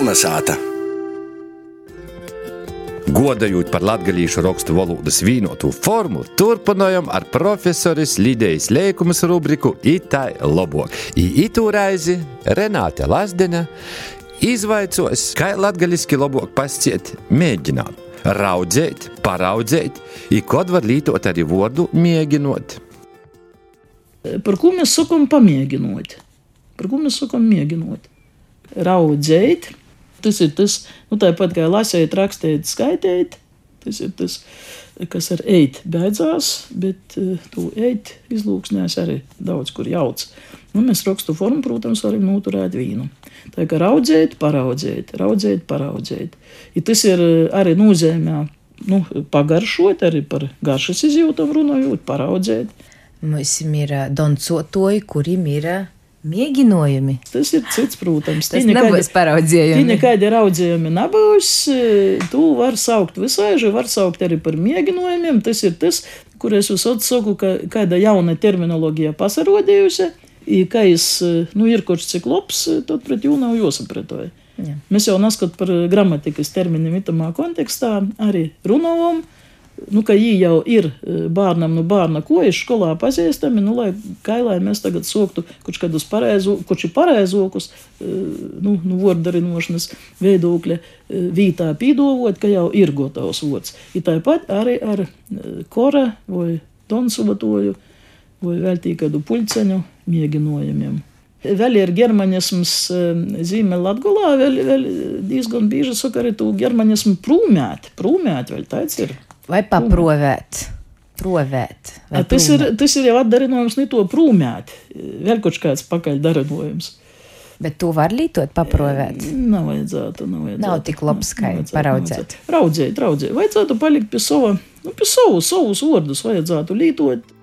Kolnesāta! Godājot par latviešu rakstu valodas vienotu formu, turpinājām ar profesoras Lidijas Lēkumas rubriku Itai Lobok. Itu reizi Renāte Lazdena izvaicos, kā latgaļiski labāk pasciet mēģināt, raudzēt, paraudzēt, i kod var lītot arī vārdu mēģinot. Par ko mēs sakām pamēģinot? Par ko mēs sakām mēģinot? Raudzēt, tas ir tas, nu tāpat kā lasēt, rakstīt, skaitīt, tas ir tas, kas ar eit beidzās, bet uh, tu eit izlūksnēs arī daudz kur jauc. Nu, mēs rakstu formu, protams, varam noturēt vīnu. Tā kā raudzēt, paraudzēt, raudzēt, paraudzēt. Ja tas ir eh, arī nozīmē nu, pagaršot, arī par garšas izjūtam runājot, paraudzēt. Mums ir doncotoji, kuriem ir mēģinājumi. Tas ir cits, protams. Tas nebūs paraudzējumi. Tie nekādi raudzējumi nebūs. Tu vari saukt visāži, var saukt arī par mēģinājumiem. Tas ir tas, kur es visot saku, ka kāda jauna terminoloģija pasarodījusi. I, kā es, nu, ir kaut cik labs, tad pret jū nav jāsapratoja. Jā. Mēs jau neskat par gramatikas terminiem itamā kontekstā arī runājam. Nu, ka viņi jau ir bērnam, nu, bērna kojas skolā pazīstami, nu, lai, kā, lai mēs tagad soktu kaut kādus pareizo, kaut šī pareizokus, nu, nu vārdarinošanas veidokļa vītā pīdovot, ka jau ir gatavs vots. Ir tāpat arī ar kora vai tonsuvatoju vai veltī kādu puļceņu mēģinājumiem. Vēl ir germanisms zīme Latgolā, vēl, vēl diezgan bieži saka arī tu germanismu prūmēt, prūmēt vēl tāds ir. Vai paprovēt? Provēt. vai A, tas, ir, tas ir jau atdarinājums ne to prūmēt, vēl kaut kāds pakaļ darinājums. Bet to var lietot, paprovēt. Nav vajadzētu, nav vajadzētu. Nav tik labs, kā paraudzēt. Raudzēt, raudzēt. Vajadzētu palikt pie sava, nu, pie savu, savus vārdus vajadzētu lietot.